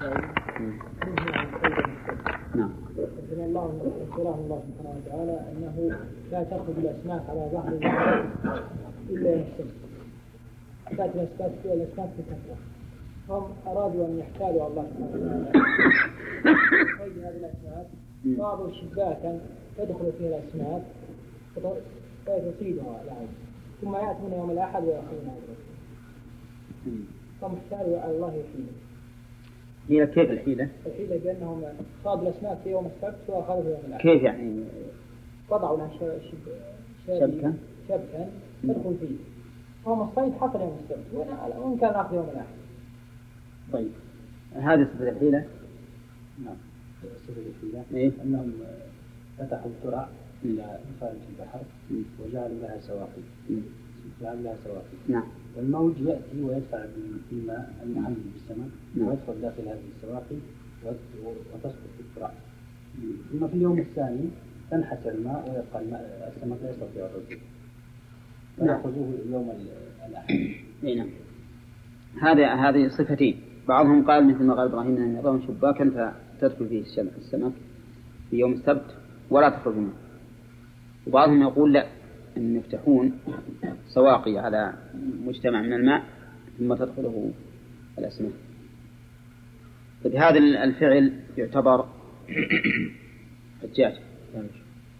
نعم. الله رحمه الله سبحانه وتعالى انه لا تخرج الاسماك على ظهر الا السبت تاتي الاسماك الاسماك في كثره هم ارادوا ان يحتالوا الله سبحانه وتعالى هذه الاسماك بعض شباكا تدخل فيها الاسماك فتصيدها لهم ثم ياتون يوم الأحد وياخذونها هم احتالوا على الله يحيلهم هي كيف الحيلة؟ الحيلة بأنهم صادوا الأسماك في يوم السبت وأخذوا في يوم الأحد كيف يعني؟ وضعوا لها. شبكة؟ شبكا تدخل فيه هم الصيد حصل يوم السبت وإن كان أخذ يوم الأحد طيب هذه صفة الحيلة؟ نعم صفة الحيلة إيه؟ أنهم فتحوا الترع إلى خارج البحر. وجعلوا لها سواقي. جعلوا لها سواقي نعم والموج يأتي ويدفع بالماء المحمل بالسمك نعم. ويدخل داخل هذه السواقي وت- وتسقط في الترع ثم في اليوم الثاني تنحسر الماء ويبقى الماء السمك لا يستطيع الرجوع. نعم. فيأخذوه يوم ال- الأحد. إي نعم. هذه هذه صفتين بعضهم قال مثل ما قال إبراهيم أن يضعون شباكا فتدخل فيه السمك في يوم السبت ولا تخرج منه. وبعضهم يقول لا. أن يفتحون سواقي على مجتمع من الماء ثم تدخله الاسماك طيب هذا الفعل يعتبر حجاج.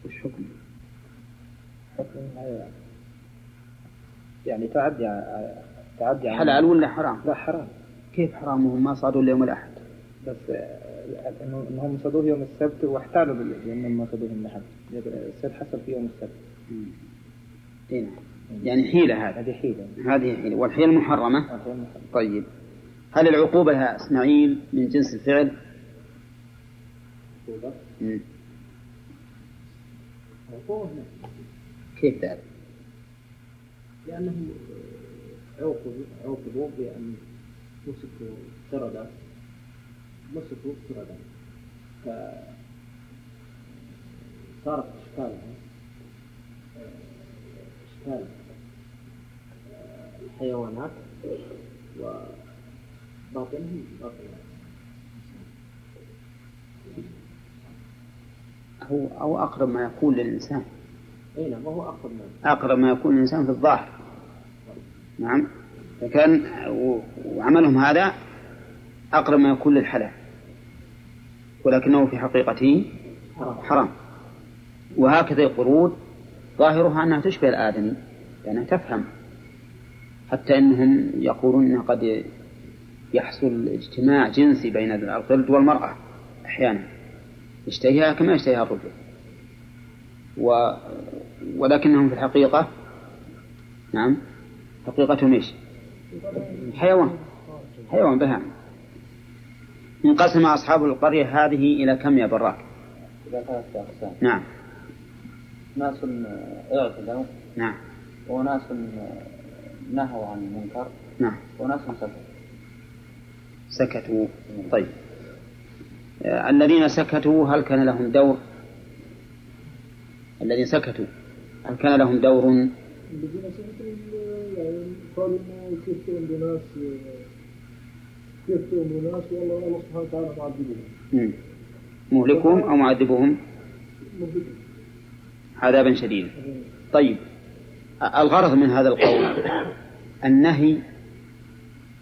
وش حكمه؟ حكم يعني تعدي تعدي عن- حلال ولا حرام؟ لا حرام. كيف حرام وهم ما صادوا اليوم الأحد؟ بس آه، انه إنهم صادوه يوم السبت واحتالوا بال- بانهم ما صادوه يوم الأحد. السبت حصل في يوم السبت. إيه. يعني حيلة هذه هذه حيلة هذه حيلة والحيلة محرمة هذا. طيب هل العقوبة يا إسماعيل من جنس الفعل؟ مم. كيف ذلك؟ لأنهم عوقبوا عوقبوا بأن مسكوا قردة مسكوا قردة فصارت إشكالها إشكال الحيوانات وباطنهم باطن هو أو أقرب ما يكون للإنسان. أي نعم وهو أقرب منه أقرب ما يكون الإنسان في الظاهر. نعم. فكان وعملهم هذا أقرب ما يكون للحلال. ولكنه في حقيقته حرام. وهكذا القرود ظاهرها أنها تشبه الآدمي لأنها تفهم. حتى أنهم يقولون أنه قد يحصل اجتماع جنسي بين القرد والمرأة أحيانا. يشتهيها كما يشتهيها الرجل. و... ولكنهم في الحقيقة نعم حقيقتهم إيش؟ حيوان. حيوان بهائم انقسم أصحاب القرية هذه إلى كم يا براك؟ نعم. ناس اعتدوا. نعم. وناس نهوا عن المنكر. نعم. وناس سكتوا. سكتوا. طيب. الذين سكتوا هل كان لهم دور؟ الذين سكتوا هل كان لهم دور؟ الذين سكتوا يعني قالوا انه كيف تؤمن ناس كيف تؤمن ناس والله الله سبحانه وتعالى معذبهم. مهلكهم أو معذبهم مهلكهم عذابا شديدا. طيب الغرض من هذا القول النهي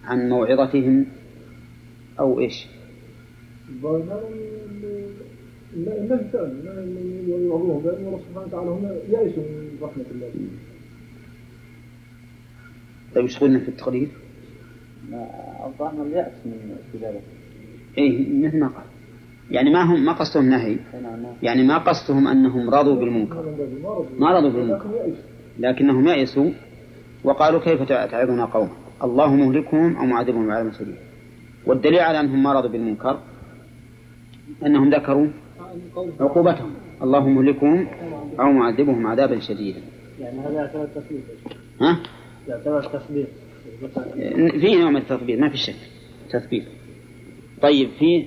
عن موعظتهم أو إيش؟ النهي النهي يوعظوهم بأن الله سبحانه وتعالى هم يئسوا من رحمة الله طيب إيش قلنا في التقرير؟ الظاهر اليأس من ذلك. إيه مثل ما قال؟ يعني ما هم ما قصدهم نهي. يعني ما قصدهم أنهم رضوا بالمنكر. ما رضوا بالمنكر. لكنهم يئسوا وقالوا كيف تعظنا قوما الله مهلكهم أو معذبهم عذابا شديدا والدليل على أنهم ما رضوا بالمنكر أنهم ذكروا عقوبتهم. الله مهلكهم أو معذبهم عذابا شديدا. يعني هذا يعتبر تثبيت. ها؟ يعتبر تثبيت. فيه نوع من التثبيت ما في شك. تثبيت. طيب في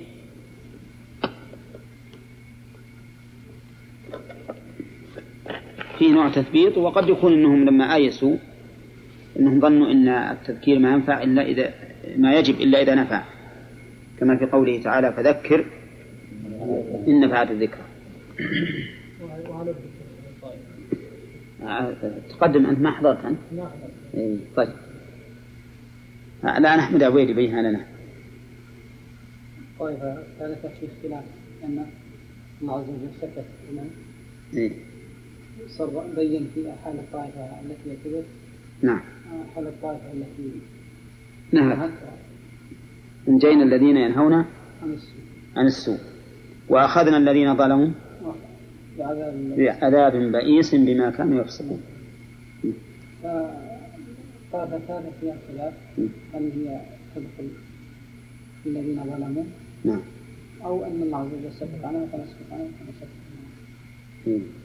في نوع تثبيت وقد يكون إنهم لما آيسوا إنهم ظنوا إن التذكير ما ينفع إلا إذا ما يجب إلا إذا نفع. كما في قوله تعالى فذكر إن نفعت الذكرى. طيب تقدم أنت ما حضرت أنت؟ نعم طيب. الآن أحمد عبيد يبينها لنا. الطائفة الثالثة في اختلاف أن الله عز وجل سكت إيه. صر بين في حال الطائفة التي اعتدت نعم. حال الطائفة التي نهت نهت أنجينا الذين ينهون عن السوء. عن السوء. وأخذنا الذين ظلموا بعذاب بئيس بما كانوا يفسقون. فالطائفة الثالثة فيها خلاف هل هي تدخل في الذين ظلموا؟ نعم. أو أن الله عز وجل سكت عنها فنسكت عنها فنسكت عنها.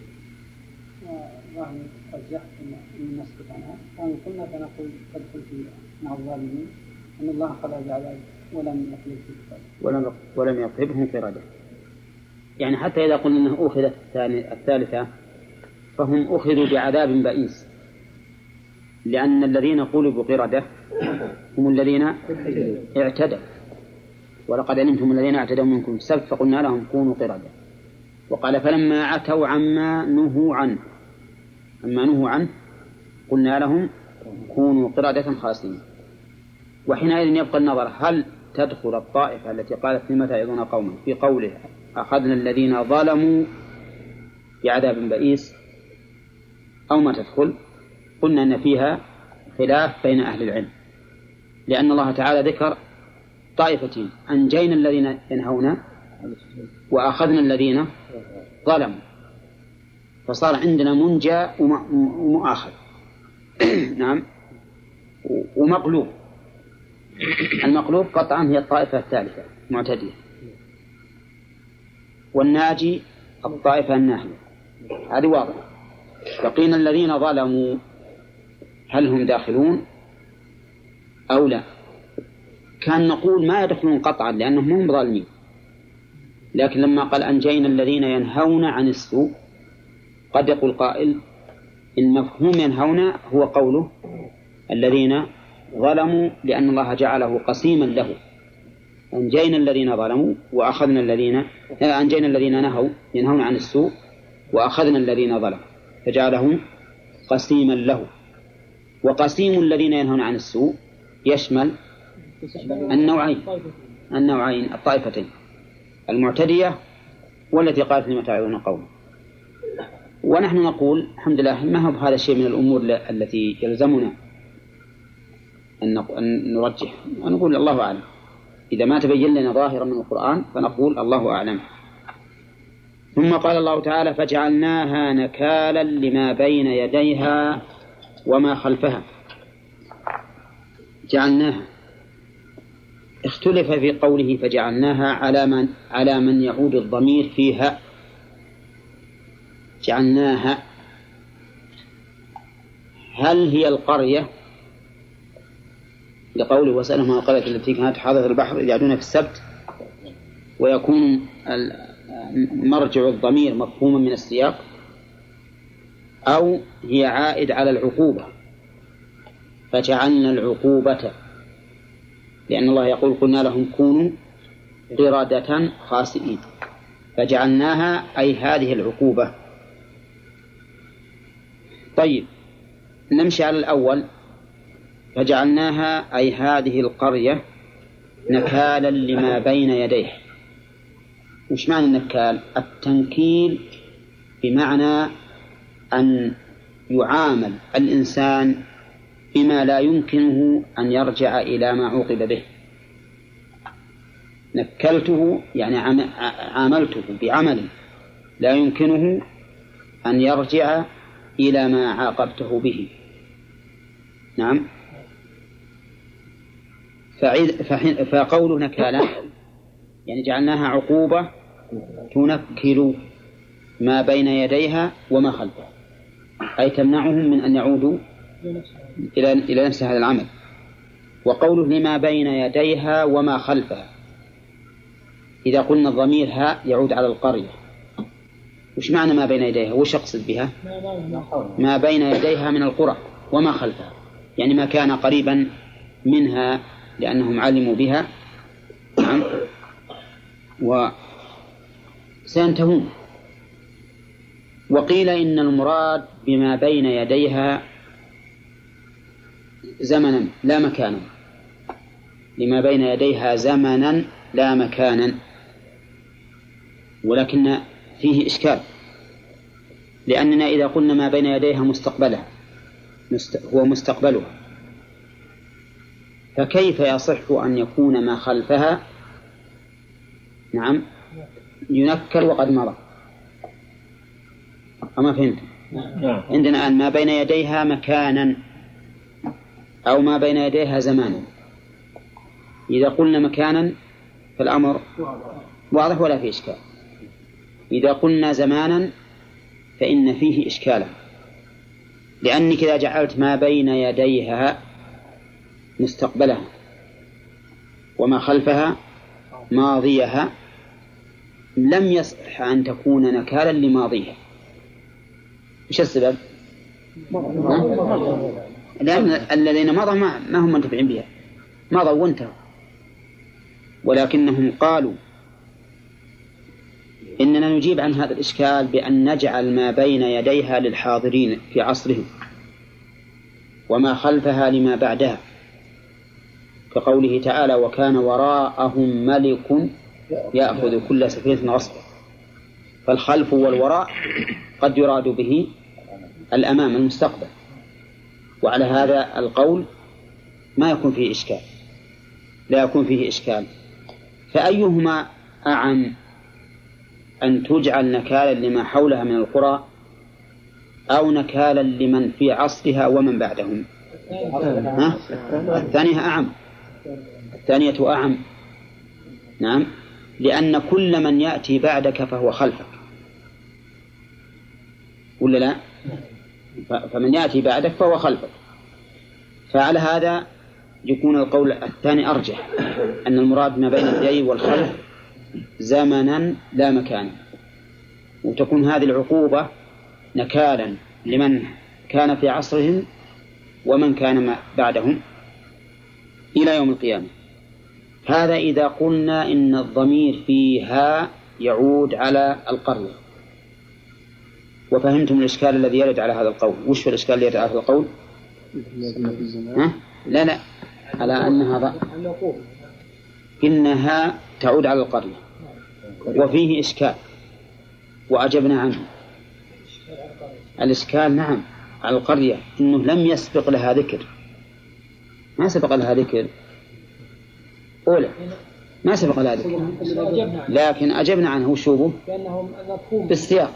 الرجح أن أن نسكت عنها وإن قلنا فنقول تدخل في مع الظالمين أن الله خلق بعذاب ولم الكتاب. ولم ولم يطلبهم قردة يعني حتى إذا قلنا أنه أخذت الثاني الثالثة فهم أخذوا بعذاب بئيس. لأن الذين قلبوا قردة هم الذين اعتدوا. ولقد علمتم الذين اعتدوا منكم. السبت فقلنا لهم كونوا قردة. وقال فلما عتوا عما نهوا عنه. عما نهوا عنه قلنا لهم كونوا قردة خاسئين وحينئذ يبقى النظر هل تدخل الطائفة التي قالت لم تعظون قوما في قوله أخذنا الذين ظلموا بعذاب بئيس أو ما تدخل؟ قلنا أن فيها خلاف بين أهل العلم. لأن الله تعالى ذكر طائفتين أنجينا الذين ينهون وأخذنا الذين ظلموا. فصار عندنا منجى وم- ومؤاخذ. نعم. ومقلوب. المقلوب قطعا هي الطائفة الثالثة معتدية والناجي الطائفة الناهية. هذه واضحة. بقينا الذين ظلموا هل هم داخلون أو لا؟ كان نقول ما يدخلون قطعا لأنهم هم ظالمين. لكن لما قال أنجينا الذين ينهون عن السوء قد يقول قائل إن مفهوم ينهون هو قوله الذين ظلموا لأن الله جعله قسيما له. أنجينا الذين ظلموا وأخذنا الذين أنجينا الذين نهوا ينهون عن السوء وأخذنا الذين ظلموا فجعله قسيما له. وقسيم الذين ينهون عن السوء يشمل النوعين النوعين الطائفتين المعتدية والتي قالت لما تعظون قوم ونحن نقول الحمد لله ما هو هذا الشيء من الأمور التي يلزمنا أن نرجح. ونقول الله أعلم. إذا ما تبين لنا ظاهرا من القرآن فنقول الله أعلم. ثم قال الله تعالى فجعلناها نكالا لما بين يديها وما خلفها. جعلناها. اختلف في قوله فجعلناها على من على من يعود الضمير فيها. جعلناها. هل هي القرية؟ لقوله وسألهم عن القرية التي كانت حاضرة البحر يعدون في السبت ويكون مرجع الضمير مفهوما من السياق أو هي عائد على العقوبة. فجعلنا العقوبة لأن الله يقول قلنا لهم كونوا قردة خاسئين. فجعلناها أي هذه العقوبة طيب نمشي على الأول. فجعلناها أي هذه القرية نكالا لما بين يديه. وش معنى النكال؟ التنكيل بمعنى أن يعامل الإنسان بما لا يمكنه أن يرجع إلى ما عوقب به. نكلته يعني عاملته بعمل لا يمكنه أن يرجع إلى ما عاقبته به. نعم. فقوله نكالا يعني جعلناها عقوبة تنكل ما بين يديها وما خلفها. أي تمنعهم من أن يعودوا إلى إلى نفس هذا العمل. وقوله لما بين يديها وما خلفها. إذا قلنا الضمير ها يعود على القرية. وش معنى ما بين يديها؟ وش يقصد بها؟ ما بين يديها من القرى وما خلفها. يعني ما كان قريبا منها لأنهم علموا بها. نعم. وسينتهون وقيل إن المراد بما بين يديها زمنا لا مكانا. لما بين يديها زمنا لا مكانا. ولكن فيه إشكال. لأننا إذا قلنا ما بين يديها مستقبلها هو مستقبلها. فكيف يصح أن يكون ما خلفها؟ نعم. ينكر وقد مضى. أما فهمت؟ عندنا الآن ما بين يديها مكانا أو ما بين يديها زمانا. إذا قلنا مكانا فالأمر واضح ولا فيه إشكال؟ إذا قلنا زمانا فإن فيه إشكالا. لأنك إذا جعلت ما بين يديها مستقبلها وما خلفها ماضيها لم يصح أن تكون نكالا لماضيها. وش السبب؟ لأن الذين مضوا ما, ما هم منتفعين بها. مضوا وانتهوا. ولكنهم قالوا إننا نجيب عن هذا الإشكال بأن نجعل ما بين يديها للحاضرين في عصرهم وما خلفها لما بعدها كقوله تعالى وكان وراءهم ملك يأخذ كل سفينة غصبا فالخلف والوراء قد يراد به الأمام المستقبل وعلى هذا القول ما يكون فيه إشكال لا يكون فيه إشكال. فأيهما أعم؟ أن تجعل نكالا لما حولها من القرى أو نكالا لمن في عصرها ومن بعدهم. ها؟ الثانية أعم. الثانية أعم. نعم. لأن كل من يأتي بعدك فهو خلفك. ولا لا؟ فمن يأتي بعدك فهو خلفك. فعلى هذا يكون القول الثاني أرجح. أن المراد ما بين اليدين والخلف زمنا لا مكانا. وتكون هذه العقوبة نكالا لمن كان في عصرهم ومن كان بعدهم إلى يوم القيامة. هذا إذا قلنا إن الضمير فيها يعود على القرية وفهمتم الإشكال الذي يرد على هذا القول؟ وش هو الإشكال الذي يرد على هذا القول؟ ها؟ لا لا. على أنها. إنها تعود على القرية. وفيه إشكال. وأجبنا عنه. الإشكال نعم على القرية أنه لم يسبق لها ذكر. ما سبق لها ذكر؟ أولى. ما سبق لها ذكر. لكن أجبنا عنه. وشوبه بالسياق.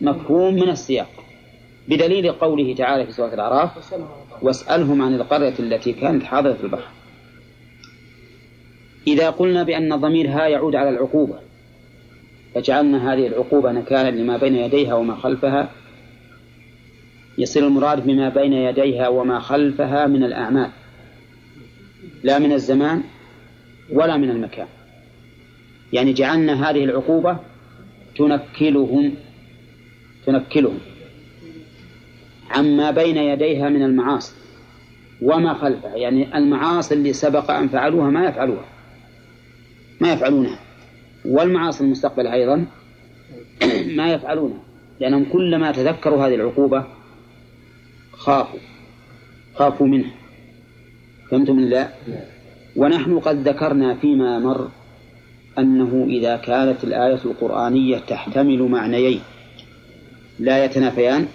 مفهوم من السياق. بدليل قوله تعالى في سورة الأعراف واسألهم عن القرية التي كانت حاضرة البحر. إذا قلنا بأن الضمير ها يعود على العقوبة فجعلنا هذه العقوبة نكالا لما بين يديها وما خلفها يصير المراد بما بين يديها وما خلفها من الأعمال لا من الزمان ولا من المكان. يعني جعلنا هذه العقوبة تنكلهم تنكلهم. عما بين يديها من المعاصي وما خلفها يعني المعاصي اللي سبق أن فعلوها ما يفعلوها. ما يفعلونها. والمعاصي المستقبل أيضا ما يفعلونها. لأنهم كلما تذكروا هذه العقوبة خافوا. خافوا منها. فهمتم لا ونحن قد ذكرنا فيما مر أنه إذا كانت الآية القرآنية تحتمل معنيين. لا يتنافيان؟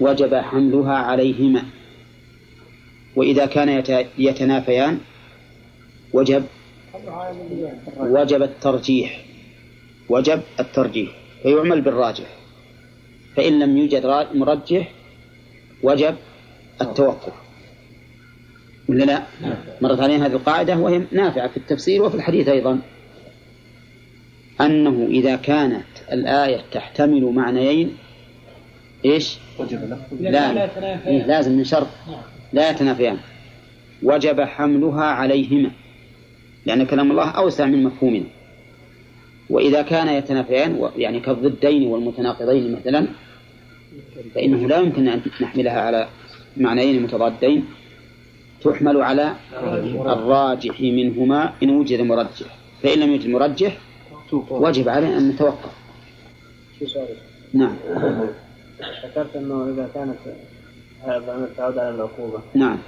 وجب حملها عليهما. وإذا كان يتنافيان؟ وجب وجب الترجيح. وجب الترجيح. فيعمل بالراجح. فإن لم يوجد مرجح وجب التوقف ولا لا؟ مرت علينا هذه القاعدة وهي نافعة في التفسير وفي الحديث أيضا. أنه إذا كانت الآية تحتمل معنيين إيش؟ لا إيه لازم من شرط. لا يتنافيان. وجب حملها عليهما. لأن كلام الله أوسع من مفهومنا وإذا كان يتنافيان يعني كالضدين والمتناقضين مثلا فإنه لا يمكن أن نحملها على معنيين متضادين. تحمل على الراجح منهما إن وجد مرجح. فإن لم يوجد مرجح وجب عليه أن نتوقف. نعم. ذكرت أنه إذا كانت هذا تعود على العقوبة. نعم.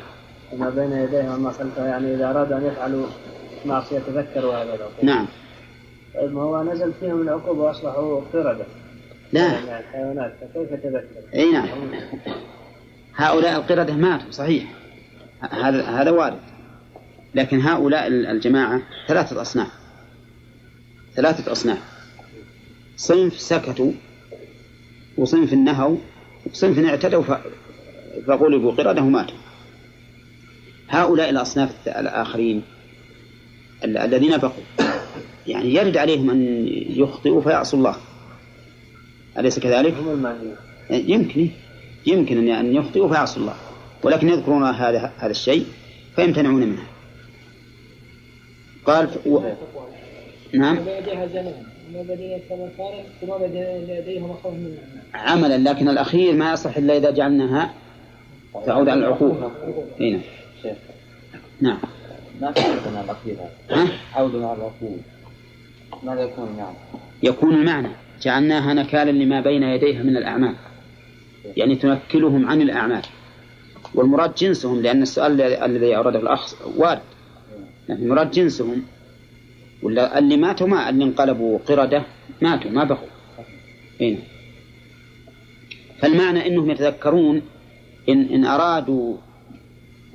وما بين يديه وما خلفه يعني إذا ارادوا أن يفعلوا معصيه تذكروا هذا العقوبة. نعم. طيب ما هو نزل فيهم العقوبة وأصبحوا قرده لا. الحيوانات فكيف تذكر؟ إي نعم. هؤلاء القردة ماتوا صحيح. هذا هذا وارد. لكن هؤلاء ال- الجماعة ثلاثة أصناف. ثلاثة أصناف. صنف سكتوا وصنف نهوا وصنف اعتدوا فغلبوا قردة وماتوا. هؤلاء الأصناف الآخرين ال- الذين بقوا. يعني يرد عليهم أن يخطئوا فيعصوا الله. أليس كذلك؟ يمكن يمكن أن يخطئوا فيعصوا الله. ولكن يذكرون هذا هذا الشيء فيمتنعون منه. قال ف... و... نعم. عملا لكن الأخير ما يصح إلا إذا جعلناها تعود على العقوبة إيه نعم. شيخ. نعم. ما؟ عود العقول. ماذا يكون المعنى؟ يكون المعنى جعلناها نكالا لما بين يديها من الأعمال. يعني تنكلهم عن الأعمال. والمراد جنسهم لأن السؤال الذي أورده الأخ وارد. لكن المراد جنسهم ولا اللي ماتوا ما اللي انقلبوا قردة ماتوا ما بقوا. إيه. فالمعنى أنهم يتذكرون إن, إن أرادوا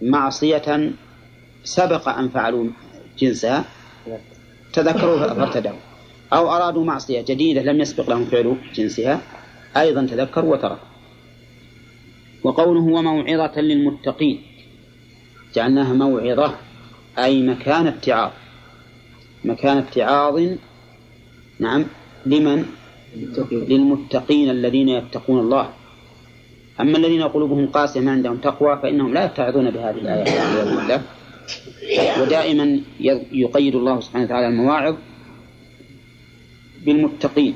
معصية سبق أن فعلوا جنسها تذكروا فارتدوا. أو أرادوا معصية جديدة لم يسبق لهم فعل جنسها أيضا تذكروا وتركوا. وقوله وموعظة للمتقين جعلناها موعظة أي مكان اتعاظ. مكان اتعاظ نعم لمن؟ للمتقين. الذين يتقون الله. أما الذين قلوبهم قاسية ما عندهم تقوى فإنهم لا يتعظون بهذه بالله ودائما يقيد الله سبحانه وتعالى المواعظ بالمتقين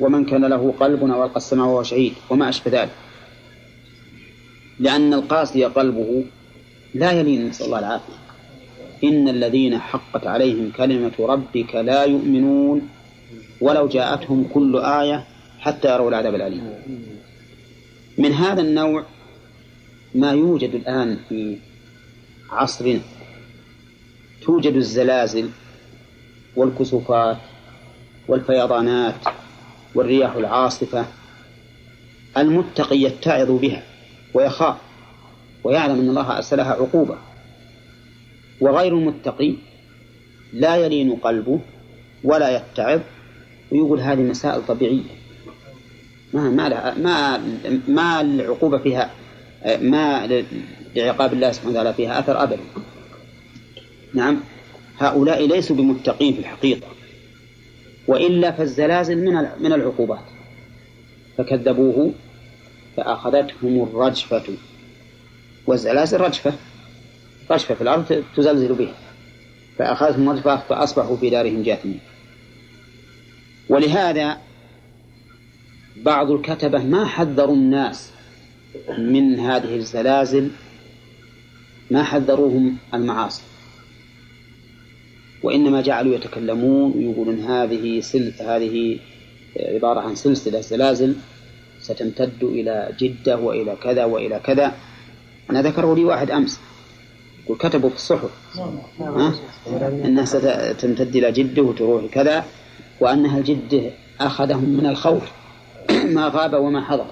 ومن كان له قلب أو ألقى السماء وهو شهيد وما أشبه ذلك. لأن القاسي قلبه لا يلين نسأل الله العافية. إن الذين حقت عليهم كلمة ربك لا يؤمنون ولو جاءتهم كل آية حتى يروا العذاب الأليم. من هذا النوع ما يوجد الآن في عصرنا توجد الزلازل والكسوفات والفيضانات والرياح العاصفة المتقي يتعظ بها ويخاف ويعلم أن الله أرسلها عقوبة. وغير المتقي لا يلين قلبه ولا يتعظ. ويقول هذه مسائل طبيعية. ما ما ما ما العقوبة فيها؟ ما لعقاب الله سبحانه وتعالى فيها أثر أبدا. نعم. هؤلاء ليسوا بمتقين في الحقيقة وإلا فالزلازل من من العقوبات. فكذبوه فأخذتهم الرجفة. والزلازل رجفة رجفة في الأرض تزلزل بها. فأخذتهم الرجفة فأصبحوا في دارهم جاثمين. ولهذا بعض الكتبة ما حذروا الناس من هذه الزلازل ما حذروهم المعاصي وإنما جعلوا يتكلمون ويقولون هذه سل هذه عبارة عن سلسلة زلازل ستمتد إلى جدة وإلى كذا وإلى كذا أنا ذكره لي واحد أمس يقول كتبوا في الصحف ها؟ أنها ستمتد إلى جدة وتروح كذا وأنها الجدة أخذهم من الخوف ما غاب وما حضر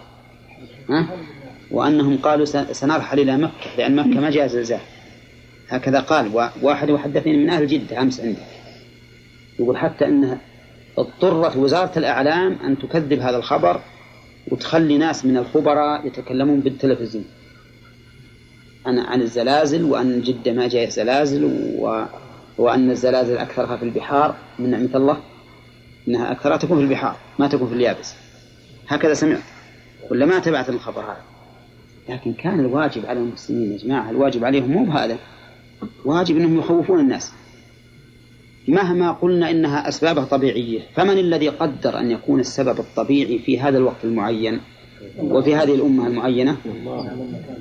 ها؟ وأنهم قالوا سنرحل إلى مكة لأن مكة ما جاء زلزال. هكذا قال واحد يحدثني من أهل جدة أمس عندي. يقول حتى أنها اضطرت وزارة الإعلام أن تكذب هذا الخبر وتخلي ناس من الخبراء يتكلمون بالتلفزيون. عن عن الزلازل وأن جدة ما جاء زلازل و... وأن الزلازل أكثرها في البحار. من نعمة الله أنها أكثرها تكون في البحار ما تكون في اليابس. هكذا سمعت. ولا ما تبعت الخبر هذا؟ لكن كان الواجب على المسلمين يا جماعة الواجب عليهم مو بهذا. واجب أنهم يخوفون الناس. مهما قلنا إنها أسبابها طبيعية فمن الذي قدر أن يكون السبب الطبيعي في هذا الوقت المعين وفي هذه الأمة المعينة؟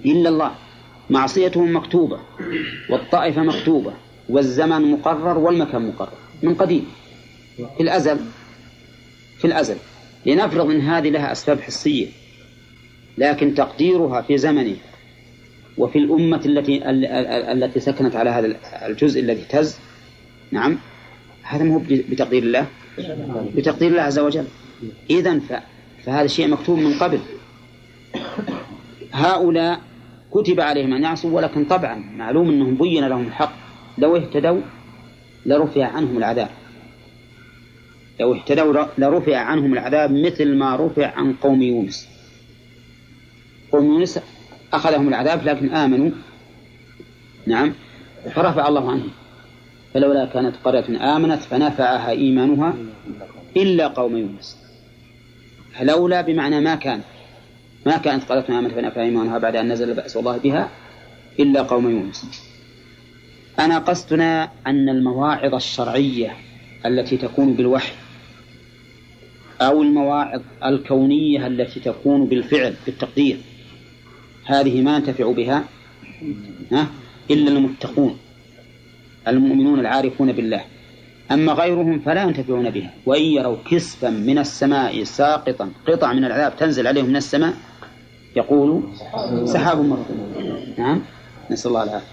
إلا الله. معصيتهم مكتوبة والطائفة مكتوبة والزمن مقرر والمكان مقرر. من قديم. في الأزل. في الأزل. لنفرض أن هذه لها أسباب حسية. لكن تقديرها في زمنه وفي الأمة التي التي سكنت على هذا الجزء الذي اهتز. نعم. هذا مو بتقدير الله. بتقدير الله عز وجل. إذا فهذا الشيء مكتوب من قبل. هؤلاء كتب عليهم أن يعصوا ولكن طبعا معلوم أنهم بين لهم الحق. لو اهتدوا لرفع عنهم العذاب. لو اهتدوا لرفع عنهم العذاب مثل ما رفع عن قوم يونس. قوم يونس أخذهم العذاب لكن آمنوا. نعم. فرفع الله عنهم. فلولا كانت قرية آمنت فنفعها إيمانها إلا قوم يونس. فلولا بمعنى ما كان. ما كانت قرية آمنت فنفعها إيمانها بعد أن نزل بأس الله بها إلا قوم يونس. أنا قصدنا أن المواعظ الشرعية التي تكون بالوحي أو المواعظ الكونية التي تكون بالفعل بالتقدير هذه ما ينتفع بها إلا المتقون المؤمنون العارفون بالله. أما غيرهم فلا ينتفعون بها. وإن يروا كسفا من السماء ساقطا قطع من العذاب تنزل عليهم من السماء يقول سحاب مركوم نعم نسأل الله العافية.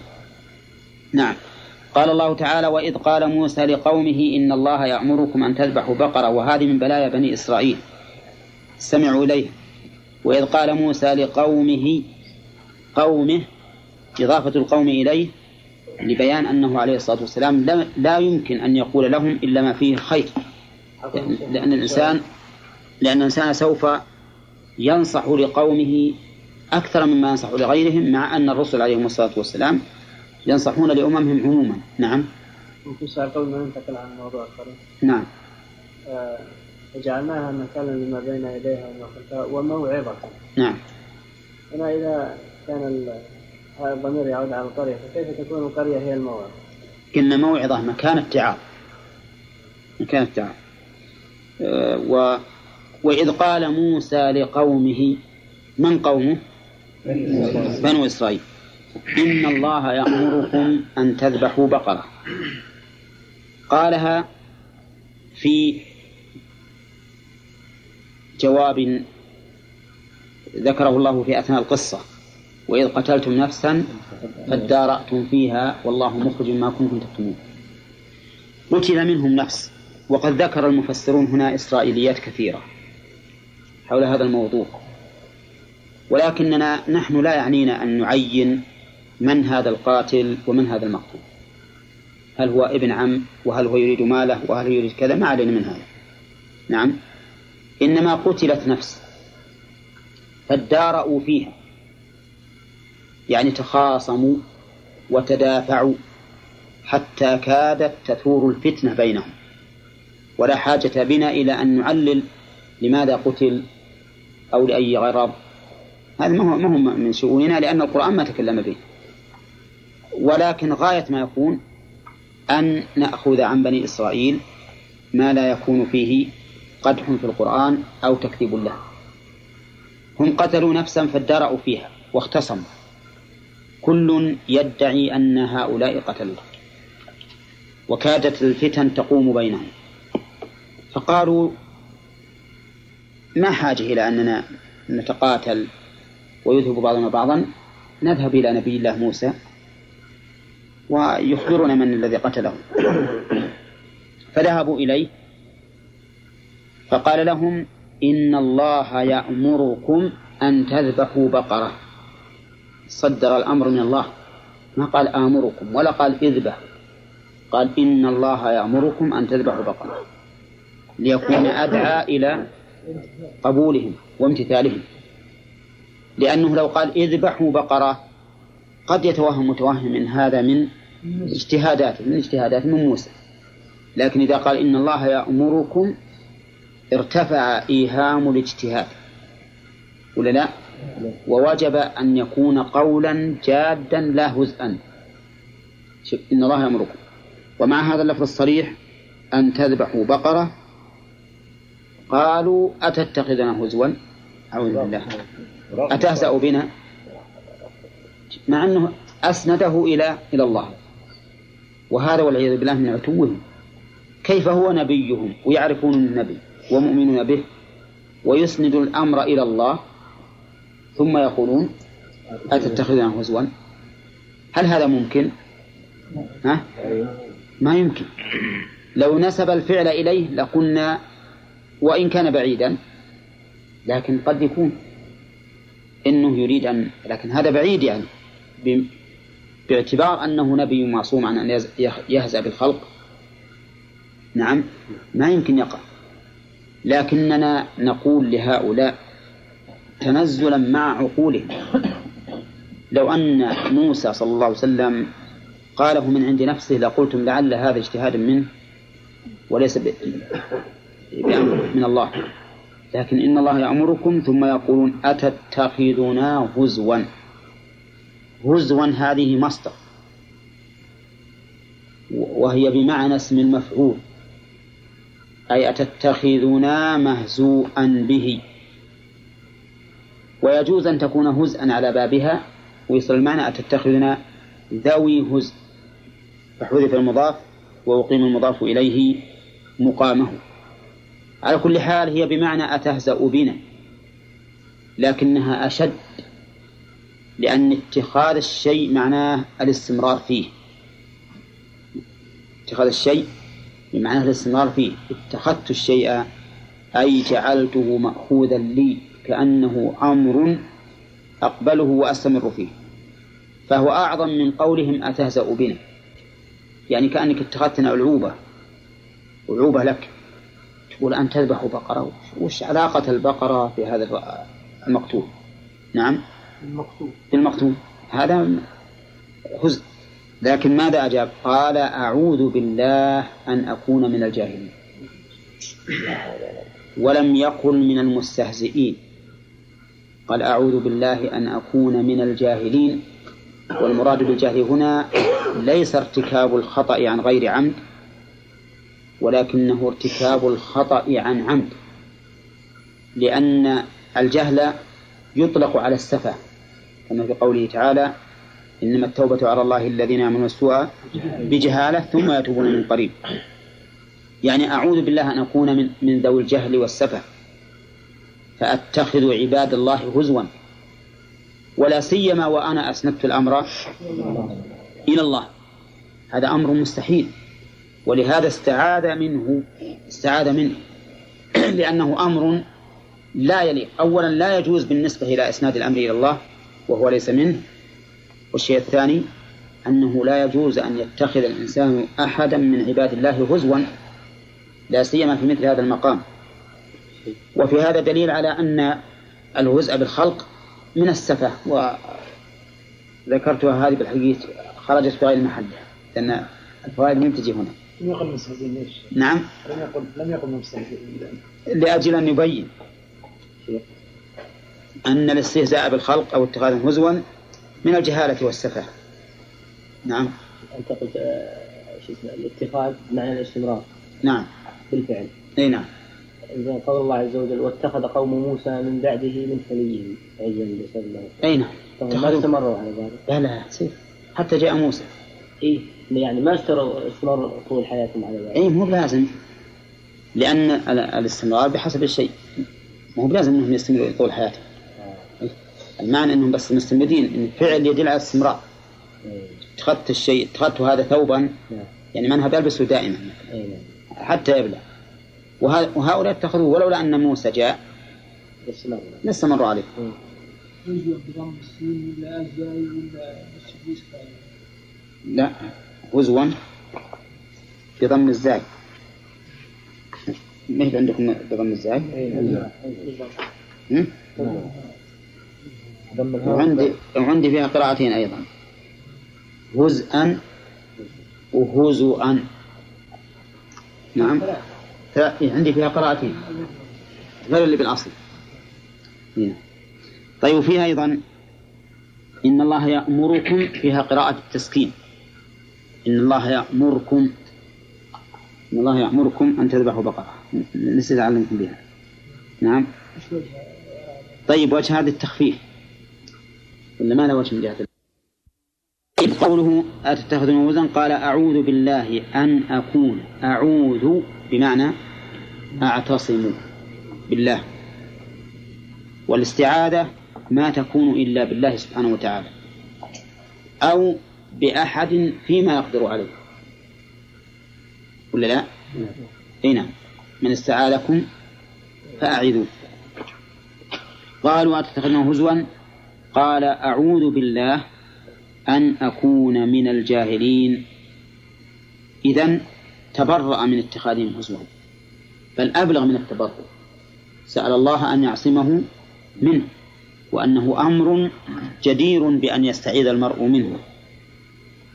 نعم. قال الله تعالى وإذ قال موسى لقومه إن الله يأمركم أن تذبحوا بقرة وهذه من بلايا بني إسرائيل استمعوا إليه. وإذ قال موسى لقومه قومه إضافة القوم إليه لبيان أنه عليه الصلاة والسلام لا يمكن أن يقول لهم إلا ما فيه خير لأن الإنسان لأن الإنسان سوف ينصح لقومه أكثر مما ينصح لغيرهم مع أن الرسل عليهم الصلاة والسلام ينصحون لأممهم عموما. نعم. ممكن سؤال قبل ما ننتقل عن الموضوع الآخر نعم. آه جعلناها مكانا لما بين يديها وما خلفها وموعظة. نعم. هنا إذا كان هذا الضمير يعود على القرية فكيف تكون القرية هي الموعظة؟ قلنا موعظة مكان اتعاظ مكان اتعاظ أه و وإذ قال موسى لقومه من قومه؟ بنو إسرائيل. إن الله يأمركم أن تذبحوا بقرة. قالها في جواب ذكره الله في أثناء القصة. وإذ قتلتم نفسا فادارأتم فيها والله مخرج ما كنتم تكتمون. قتل منهم نفس وقد ذكر المفسرون هنا إسرائيليات كثيرة حول هذا الموضوع. ولكننا نحن لا يعنينا أن نعين من هذا القاتل ومن هذا المقتول. هل هو ابن عم وهل هو يريد ماله وهل يريد كذا؟ ما علينا من هذا. نعم. إنما قتلت نفس فادارأوا فيها. يعني تخاصموا وتدافعوا حتى كادت تثور الفتنة بينهم. ولا حاجة بنا إلى أن نعلل لماذا قتل أو لأي غرض. هذا ما هو ما هو من شؤوننا لأن القرآن ما تكلم به. ولكن غاية ما يكون أن نأخذ عن بني إسرائيل ما لا يكون فيه قدح في القرآن أو تكذيب له. هم قتلوا نفسا فادرأوا فيها واختصموا. كل يدعي أن هؤلاء قتلوا وكادت الفتن تقوم بينهم. فقالوا ما حاجة إلى أننا نتقاتل ويذهب بعضنا بعضا. نذهب إلى نبي الله موسى ويخبرنا من الذي قتله. فذهبوا إليه فقال لهم إن الله يأمركم أن تذبحوا بقرة. صدر الأمر من الله. ما قال آمركم ولا قال إذبح. قال إن الله يأمركم أن تذبحوا بقرة ليكون أدعى إلى قبولهم وامتثالهم. لأنه لو قال إذبحوا بقرة قد يتوهم متوهم من هذا من اجتهادات من اجتهادات من موسى. لكن إذا قال إن الله يأمركم ارتفع إيهام الاجتهاد. ولا لا؟ ووجب أن يكون قولا جادا لا هزءا إن الله يأمركم. ومع هذا اللفظ الصريح أن تذبحوا بقرة. قالوا أتتخذنا هزوا؟ أعوذ بالله. أتهزأ بنا؟ مع أنه أسنده إلى إلى الله. وهذا والعياذ بالله من عتوهم. كيف هو نبيهم؟ ويعرفون النبي ومؤمنون به ويسند الأمر إلى الله. ثم يقولون أتتخذنا هزوا؟ هل هذا ممكن؟ ها؟ ما يمكن. لو نسب الفعل إليه لقلنا وإن كان بعيدا لكن قد يكون. إنه يريد أن لكن هذا بعيد يعني. باعتبار أنه نبي معصوم عن أن يهزأ بالخلق. نعم ما يمكن يقع. لكننا نقول لهؤلاء تنزلا مع عقولهم لو أن موسى صلى الله عليه وسلم قاله من عند نفسه لقلتم لعل هذا اجتهاد منه وليس بأمر من الله. لكن إن الله يأمركم ثم يقولون أتتخذنا هزوا. هزوا هذه مصدر. وهي بمعنى اسم المفعول. أي أتتخذنا مهزوءا به. ويجوز أن تكون هزءا على بابها ويصل المعنى أتتخذنا ذوي هزء. فحذف المضاف وأقيم المضاف إليه مقامه. على كل حال هي بمعنى أتهزأ بنا لكنها أشد لأن اتخاذ الشيء معناه الاستمرار فيه. اتخاذ الشيء بمعنى الاستمرار فيه. اتخذت الشيء أي جعلته مأخوذا لي. كأنه أمر أقبله وأستمر فيه. فهو أعظم من قولهم أتهزأ بنا. يعني كأنك اتخذتنا ألعوبة. ألعوبة لك. تقول أن تذبح بقرة. وش علاقة البقرة في هذا المقتول؟ نعم. المقتول. المقتول. هذا هزء. لكن ماذا أجاب؟ قال أعوذ بالله أن أكون من الجاهلين. ولم يقل من المستهزئين. قال أعوذ بالله أن أكون من الجاهلين. والمراد بالجهل هنا ليس ارتكاب الخطأ عن غير عمد ولكنه ارتكاب الخطأ عن عمد. لأن الجهل يطلق على السفة كما في قوله تعالى إنما التوبة على الله الذين يعملون السوء بجهالة ثم يتوبون من قريب. يعني أعوذ بالله أن أكون من, من ذوي الجهل والسفة. فأتخذ عباد الله هزوا. ولا سيما وأنا أسندت الأمر إلى الله. هذا أمر مستحيل. ولهذا استعاذ منه استعاذ منه. لأنه أمر لا يليق. أولا لا يجوز بالنسبة إلى إسناد الأمر إلى الله وهو ليس منه. والشيء الثاني أنه لا يجوز أن يتخذ الإنسان أحدا من عباد الله هزوا لا سيما في مثل هذا المقام. وفي هذا دليل على أن الهزء بالخلق من السفة وذكرتها هذه بالحقيقة خرجت في غير محلها لأن الفوائد لم تجي هنا. لم يقل مستهزئين ليش؟ نعم. لم يقل لم يقل مستهزئين لأجل أن يبين أن الاستهزاء بالخلق أو اتخاذهم هزوا من الجهالة والسفة. نعم. أنت قلت آه، شو اسمه الاتخاذ معنى الاستمرار. نعم. بالفعل. أي نعم. زين قول الله عز وجل واتخذ قوم موسى من بعده من حليه عجلا بسبب أي نعم. طبعا ما استمروا على ذلك. لا لا سيف حتى جاء موسى. إيه يعني ما استمروا استمروا طول حياتهم على ذلك. أي مو بلازم. لأن ال- الاستمرار بحسب الشيء. مو بلازم أنهم يستمروا طول حياتهم. إيه. المعنى أنهم بس مستمرين. أن الفعل يدل على الاستمرار. إيه. اتخذت الشيء اتخذت هذا ثوبا. نعم. يعني منها بلبسه دائما. أي نعم. حتى يبلى وه- وهؤلاء اتخذوا ولولا أن موسى جاء. استمروا لاستمروا عليه السديس لا هزوا بضم الزاي. ما هي عندكم بضم الزاي؟ وعندي وعندي فيها قراءتين أيضا. هزءا وهزؤا نعم. عندي فيها قراءتين. غير اللي بالأصل. هنا. طيب وفيها أيضا إن الله يأمركم فيها قراءة التسكين. إن الله يأمركم إن الله يأمركم أن تذبحوا بقرة. نسيت أعلمكم بها. نعم. طيب وجه هذا التخفيف. ولا ما له وجه من جهة؟ طيب قوله أتتخذون وزن قال أعوذ بالله أن أكون أعوذ بمعنى أعتصم بالله. والاستعاذة ما تكون إلا بالله سبحانه وتعالى. أو بأحد فيما يقدر عليه. ولا لا؟ أي نعم. من استعاذكم فأعذوا. قالوا أتتخذون هزوا؟ قال أعوذ بالله أن أكون من الجاهلين. إذا تبرأ من اتخاذهم هزوا. بل أبلغ من التبرؤ سأل الله أن يعصمه منه وأنه أمر جدير بأن يستعيذ المرء منه.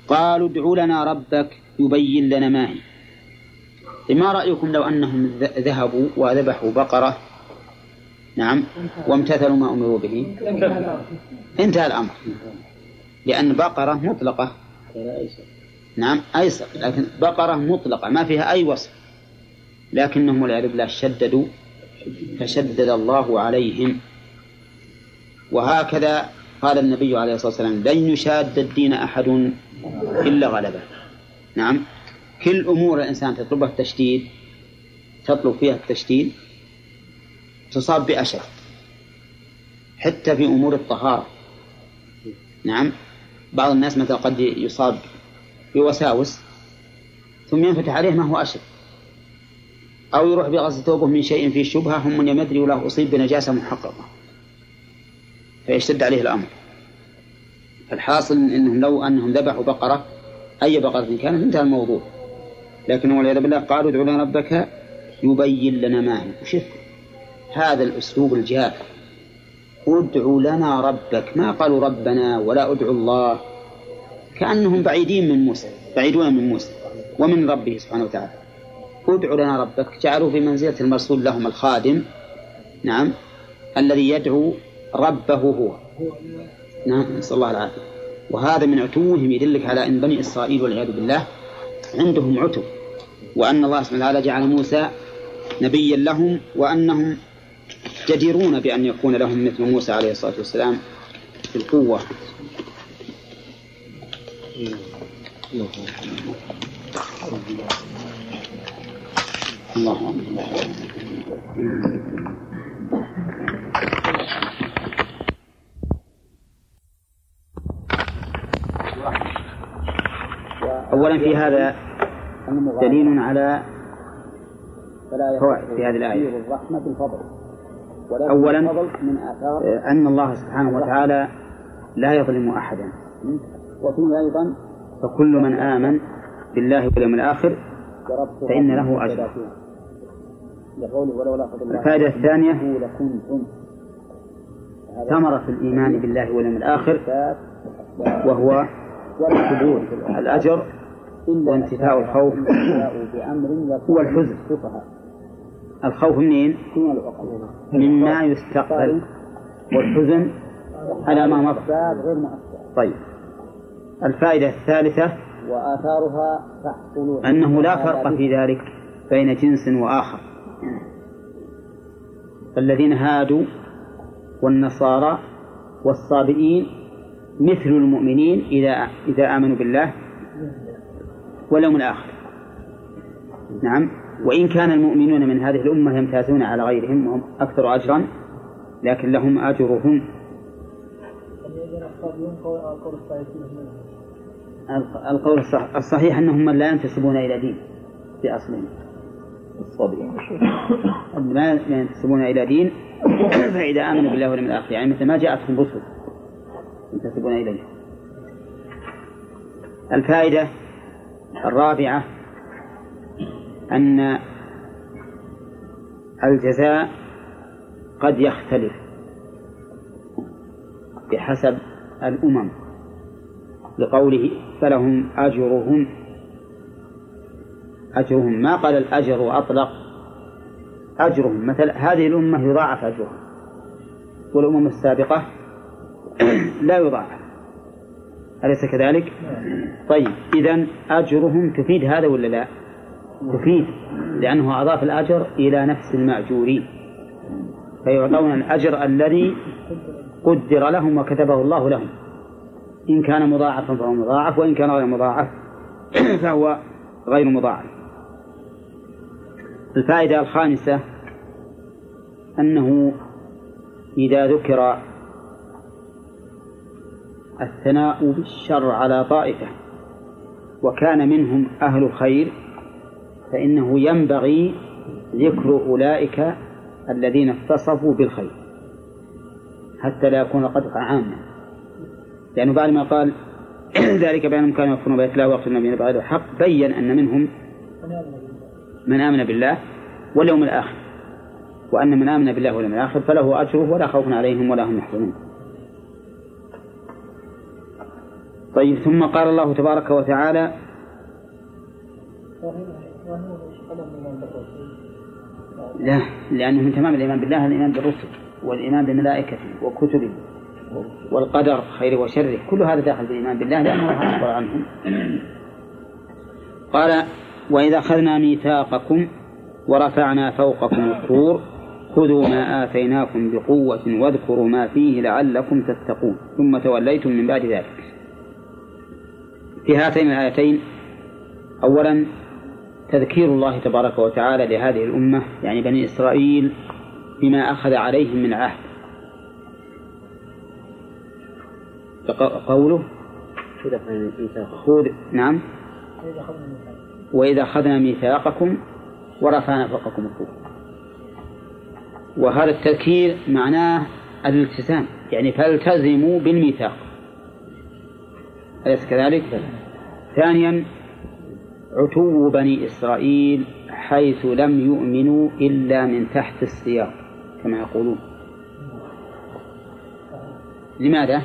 قالوا ادع لنا ربك يبين لنا ما هي. ما رأيكم لو أنهم ذهبوا وذبحوا بقرة؟ نعم وامتثلوا ما أمروا به. انتهى الأمر. لأن بقرة مطلقة. نعم أيسر لكن بقرة مطلقة ما فيها أي وصف. لكنهم والعياذ بالله شددوا فشدد الله عليهم. وهكذا قال النبي عليه الصلاة والسلام لن يشاد الدين أحد إلا غلبه. نعم. كل أمور الإنسان تطلبها التشديد تطلب فيها التشديد تصاب بأشد حتى في أمور الطهارة. نعم. بعض الناس مثلا قد يصاب بوساوس ثم ينفتح عليه ما هو أشد. أو يروح بغسل ثوبه من شيء فيه شبهة هم من يمدري وله أصيب بنجاسة محققة. فيشتد عليه الأمر. فالحاصل أنهم لو أنهم ذبحوا بقرة أي بقرة كانت انتهى الموضوع. لكن والعياذ بالله قالوا ادعوا لنا ربك يبين لنا ما هي وشف هذا الأسلوب الجاف ادع لنا ربك. ما قالوا ربنا ولا ادعوا الله. كأنهم بعيدين من موسى بعيدون من موسى ومن ربه سبحانه وتعالى. ادع لنا ربك جعلوا في منزلة المرسول لهم الخادم. نعم. الذي يدعو ربه هو. نعم نسأل الله العافية. وهذا من عتوهم يدلك على أن بني إسرائيل والعياذ بالله عندهم عتو وأن الله سبحانه وتعالى جعل موسى نبيا لهم وأنهم جديرون بأن يكون لهم مثل موسى عليه الصلاة والسلام في القوة. أولا في هذا دليل على فوائد في هذه الآية. أولا أن الله سبحانه وتعالى لا يظلم أحدا. أيضا فكل من آمن بالله واليوم الآخر فإن له أجر. لقوله ولولا فضل الله الفائدة الثانية ثمرة الإيمان بالله واليوم الآخر وهو ثبوت الأجر وانتفاء الخوف هو الحزن الخوف منين؟ مما يستقبل والحزن على ما مضى. طيب. الفائدة الثالثة وآثارها تحصل أنه لا فرق في ذلك بين جنس وآخر. فالذين هادوا والنصارى والصابئين مثل المؤمنين إذا إذا آمنوا بالله واليوم الآخر. نعم. وإن كان المؤمنون من هذه الأمة يمتازون على غيرهم وهم أكثر أجرا لكن لهم أجرهم. القول الصح- الصحيح أنهم لا ينتسبون إلى دين في أصلهم ما ينتسبون إلى دين. فإذا آمنوا بالله واليوم الآخر يعني مثل ما جاءتهم رسل ينتسبون إليه الفائدة الرابعة أن الجزاء قد يختلف بحسب الأمم. لقوله فلهم أجرهم أجرهم ما قال الأجر وأطلق أجرهم مثل هذه الأمة يضاعف أجرها والأمم السابقة لا يضاعف. أليس كذلك؟ طيب إذا أجرهم تفيد هذا ولا لا؟ تفيد لأنه أضاف الأجر إلى نفس المأجورين فيعطون الأجر الذي قدر لهم وكتبه الله لهم. إن كان مضاعفا فهو مضاعف وإن كان غير مضاعف فهو غير مضاعف. الفائدة الخامسة أنه إذا ذكر الثناء بالشر على طائفة وكان منهم أهل الخير فإنه ينبغي ذكر أولئك الذين اتصفوا بالخير حتى لا يكون قدح عاما. لأنه بعد ما قال ذلك بأنهم كانوا يكفرون بآيات الله ويقتلون النبيين بغير الحق بين أن منهم من آمن بالله واليوم الآخر. وأن من آمن بالله واليوم الآخر فله أجره ولا خوف عليهم ولا هم يحزنون. طيب ثم قال الله تبارك وتعالى لا لأنه من تمام الإيمان بالله الإيمان بالرسل والإيمان بملائكته وكتبه والقدر خيره وشره. كل هذا داخل في الإيمان بالله لأنه أخبر عنهم. قال وإذا أخذنا ميثاقكم ورفعنا فوقكم الطور خذوا ما آتيناكم بقوة واذكروا ما فيه لعلكم تتقون. ثم توليتم من بعد ذلك. في هاتين الآيتين أولا تذكير الله تبارك وتعالى لهذه الأمة يعني بني إسرائيل بما أخذ عليهم من عهد. قوله؟ خذ نعم. وإذا أخذنا ميثاقكم ورفعنا فوقكم الطور وهذا التذكير معناه الالتزام يعني فالتزموا بالميثاق أليس كذلك؟ ثانيا عتو بني إسرائيل حيث لم يؤمنوا إلا من تحت السياق كما يقولون لماذا؟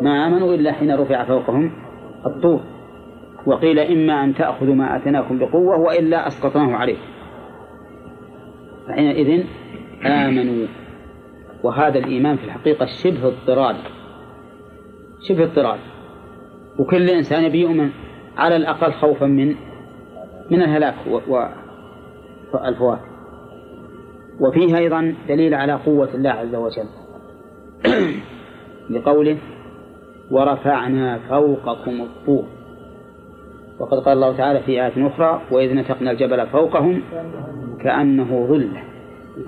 ما آمنوا إلا حين رفع فوقهم الطور وقيل إما أن تأخذوا ما آتيناكم بقوة وإلا أسقطناه عليه فحينئذ آمنوا. وهذا الإيمان في الحقيقة شبه اضطراد. شبه اضطراد. وكل إنسان يبي يؤمن على الأقل خوفا من من الهلاك والفوات وفيه أيضا دليل على قوة الله عز وجل. لقوله ورفعنا فوقكم الطور. وقد قال الله تعالى في آية أخرى وإذ نتقنا الجبل فوقهم كأنه ظلة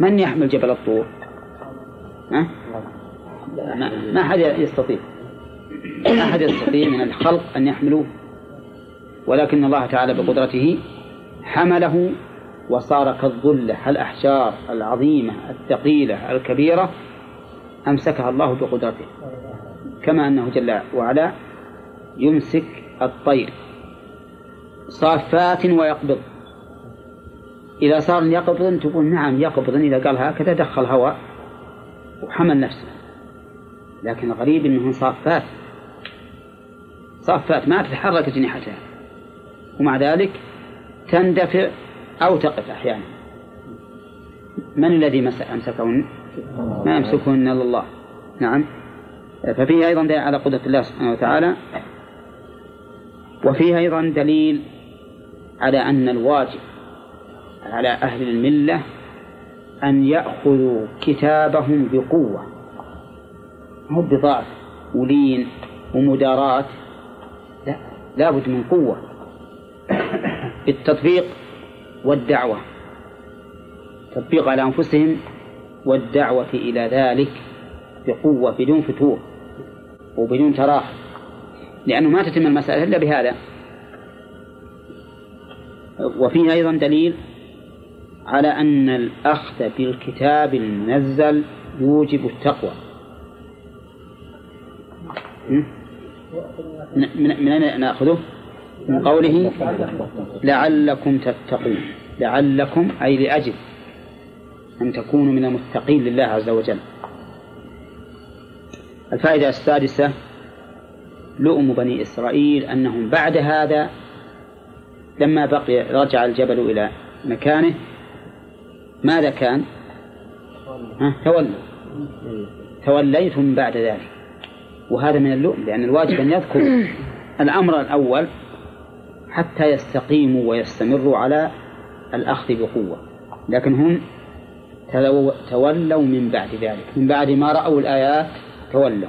من يحمل جبل الطور؟ ها؟ ما أحد يستطيع. ما أحد يستطيع من الخلق أن يحملوه. ولكن الله تعالى بقدرته حمله وصار كالظلة الأحجار العظيمة الثقيلة الكبيرة أمسكها الله بقدرته. كما أنه جل وعلا يمسك الطير. صافات ويقبض. إذا صار يقبض تقول نعم يقبض. إذا قال هكذا دخل هواء وحمل نفسه. لكن الغريب أنه صافات صافات ما تتحرك أجنحتها ومع ذلك تندفع أو تقف أحيانا. من الذي أمسكهن؟ ما يمسكهن إلا الله. نعم. ففيه أيضا دليل على قدرة الله سبحانه وتعالى. وفيه أيضا دليل على أن الواجب على أهل الملة أن يأخذوا كتابهم بقوة مو بضعف ولين ومداراة لا لابد من قوة. بالتطبيق والدعوة تطبيق على أنفسهم والدعوة إلى ذلك بقوة بدون فتور وبدون تراخي لأنه ما تتم المسألة إلا بهذا. وفيه أيضا دليل على أن الأخذ بالكتاب المنزل يوجب التقوى. من أين نأخذه؟ من قوله لعلكم تتقون. لعلكم أي لأجل أن تكونوا من المتقين لله عز وجل. الفائدة السادسة لؤم بني إسرائيل أنهم بعد هذا لما بقي رجع الجبل إلى مكانه ماذا كان؟ تولوا توليتم بعد ذلك. وهذا من اللؤم لأن الواجب أن يذكر الأمر الأول حتى يستقيموا ويستمروا على الأخذ بقوة. لكن هم تولوا من بعد ذلك. من بعد ما رأوا الآيات تولوا.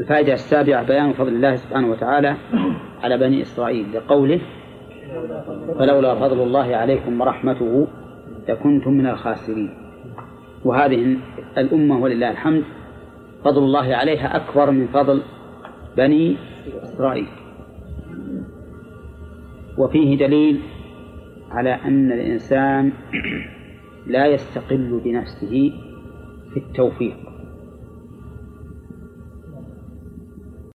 الفائدة السابعة بيان فضل الله سبحانه وتعالى على بني إسرائيل لقوله فلولا فضل الله عليكم ورحمته لكنتم من الخاسرين. وهذه الأمة ولله الحمد فضل الله عليها أكبر من فضل بني إسرائيل. وفيه دليل على أن الإنسان لا يستقل بنفسه في التوفيق.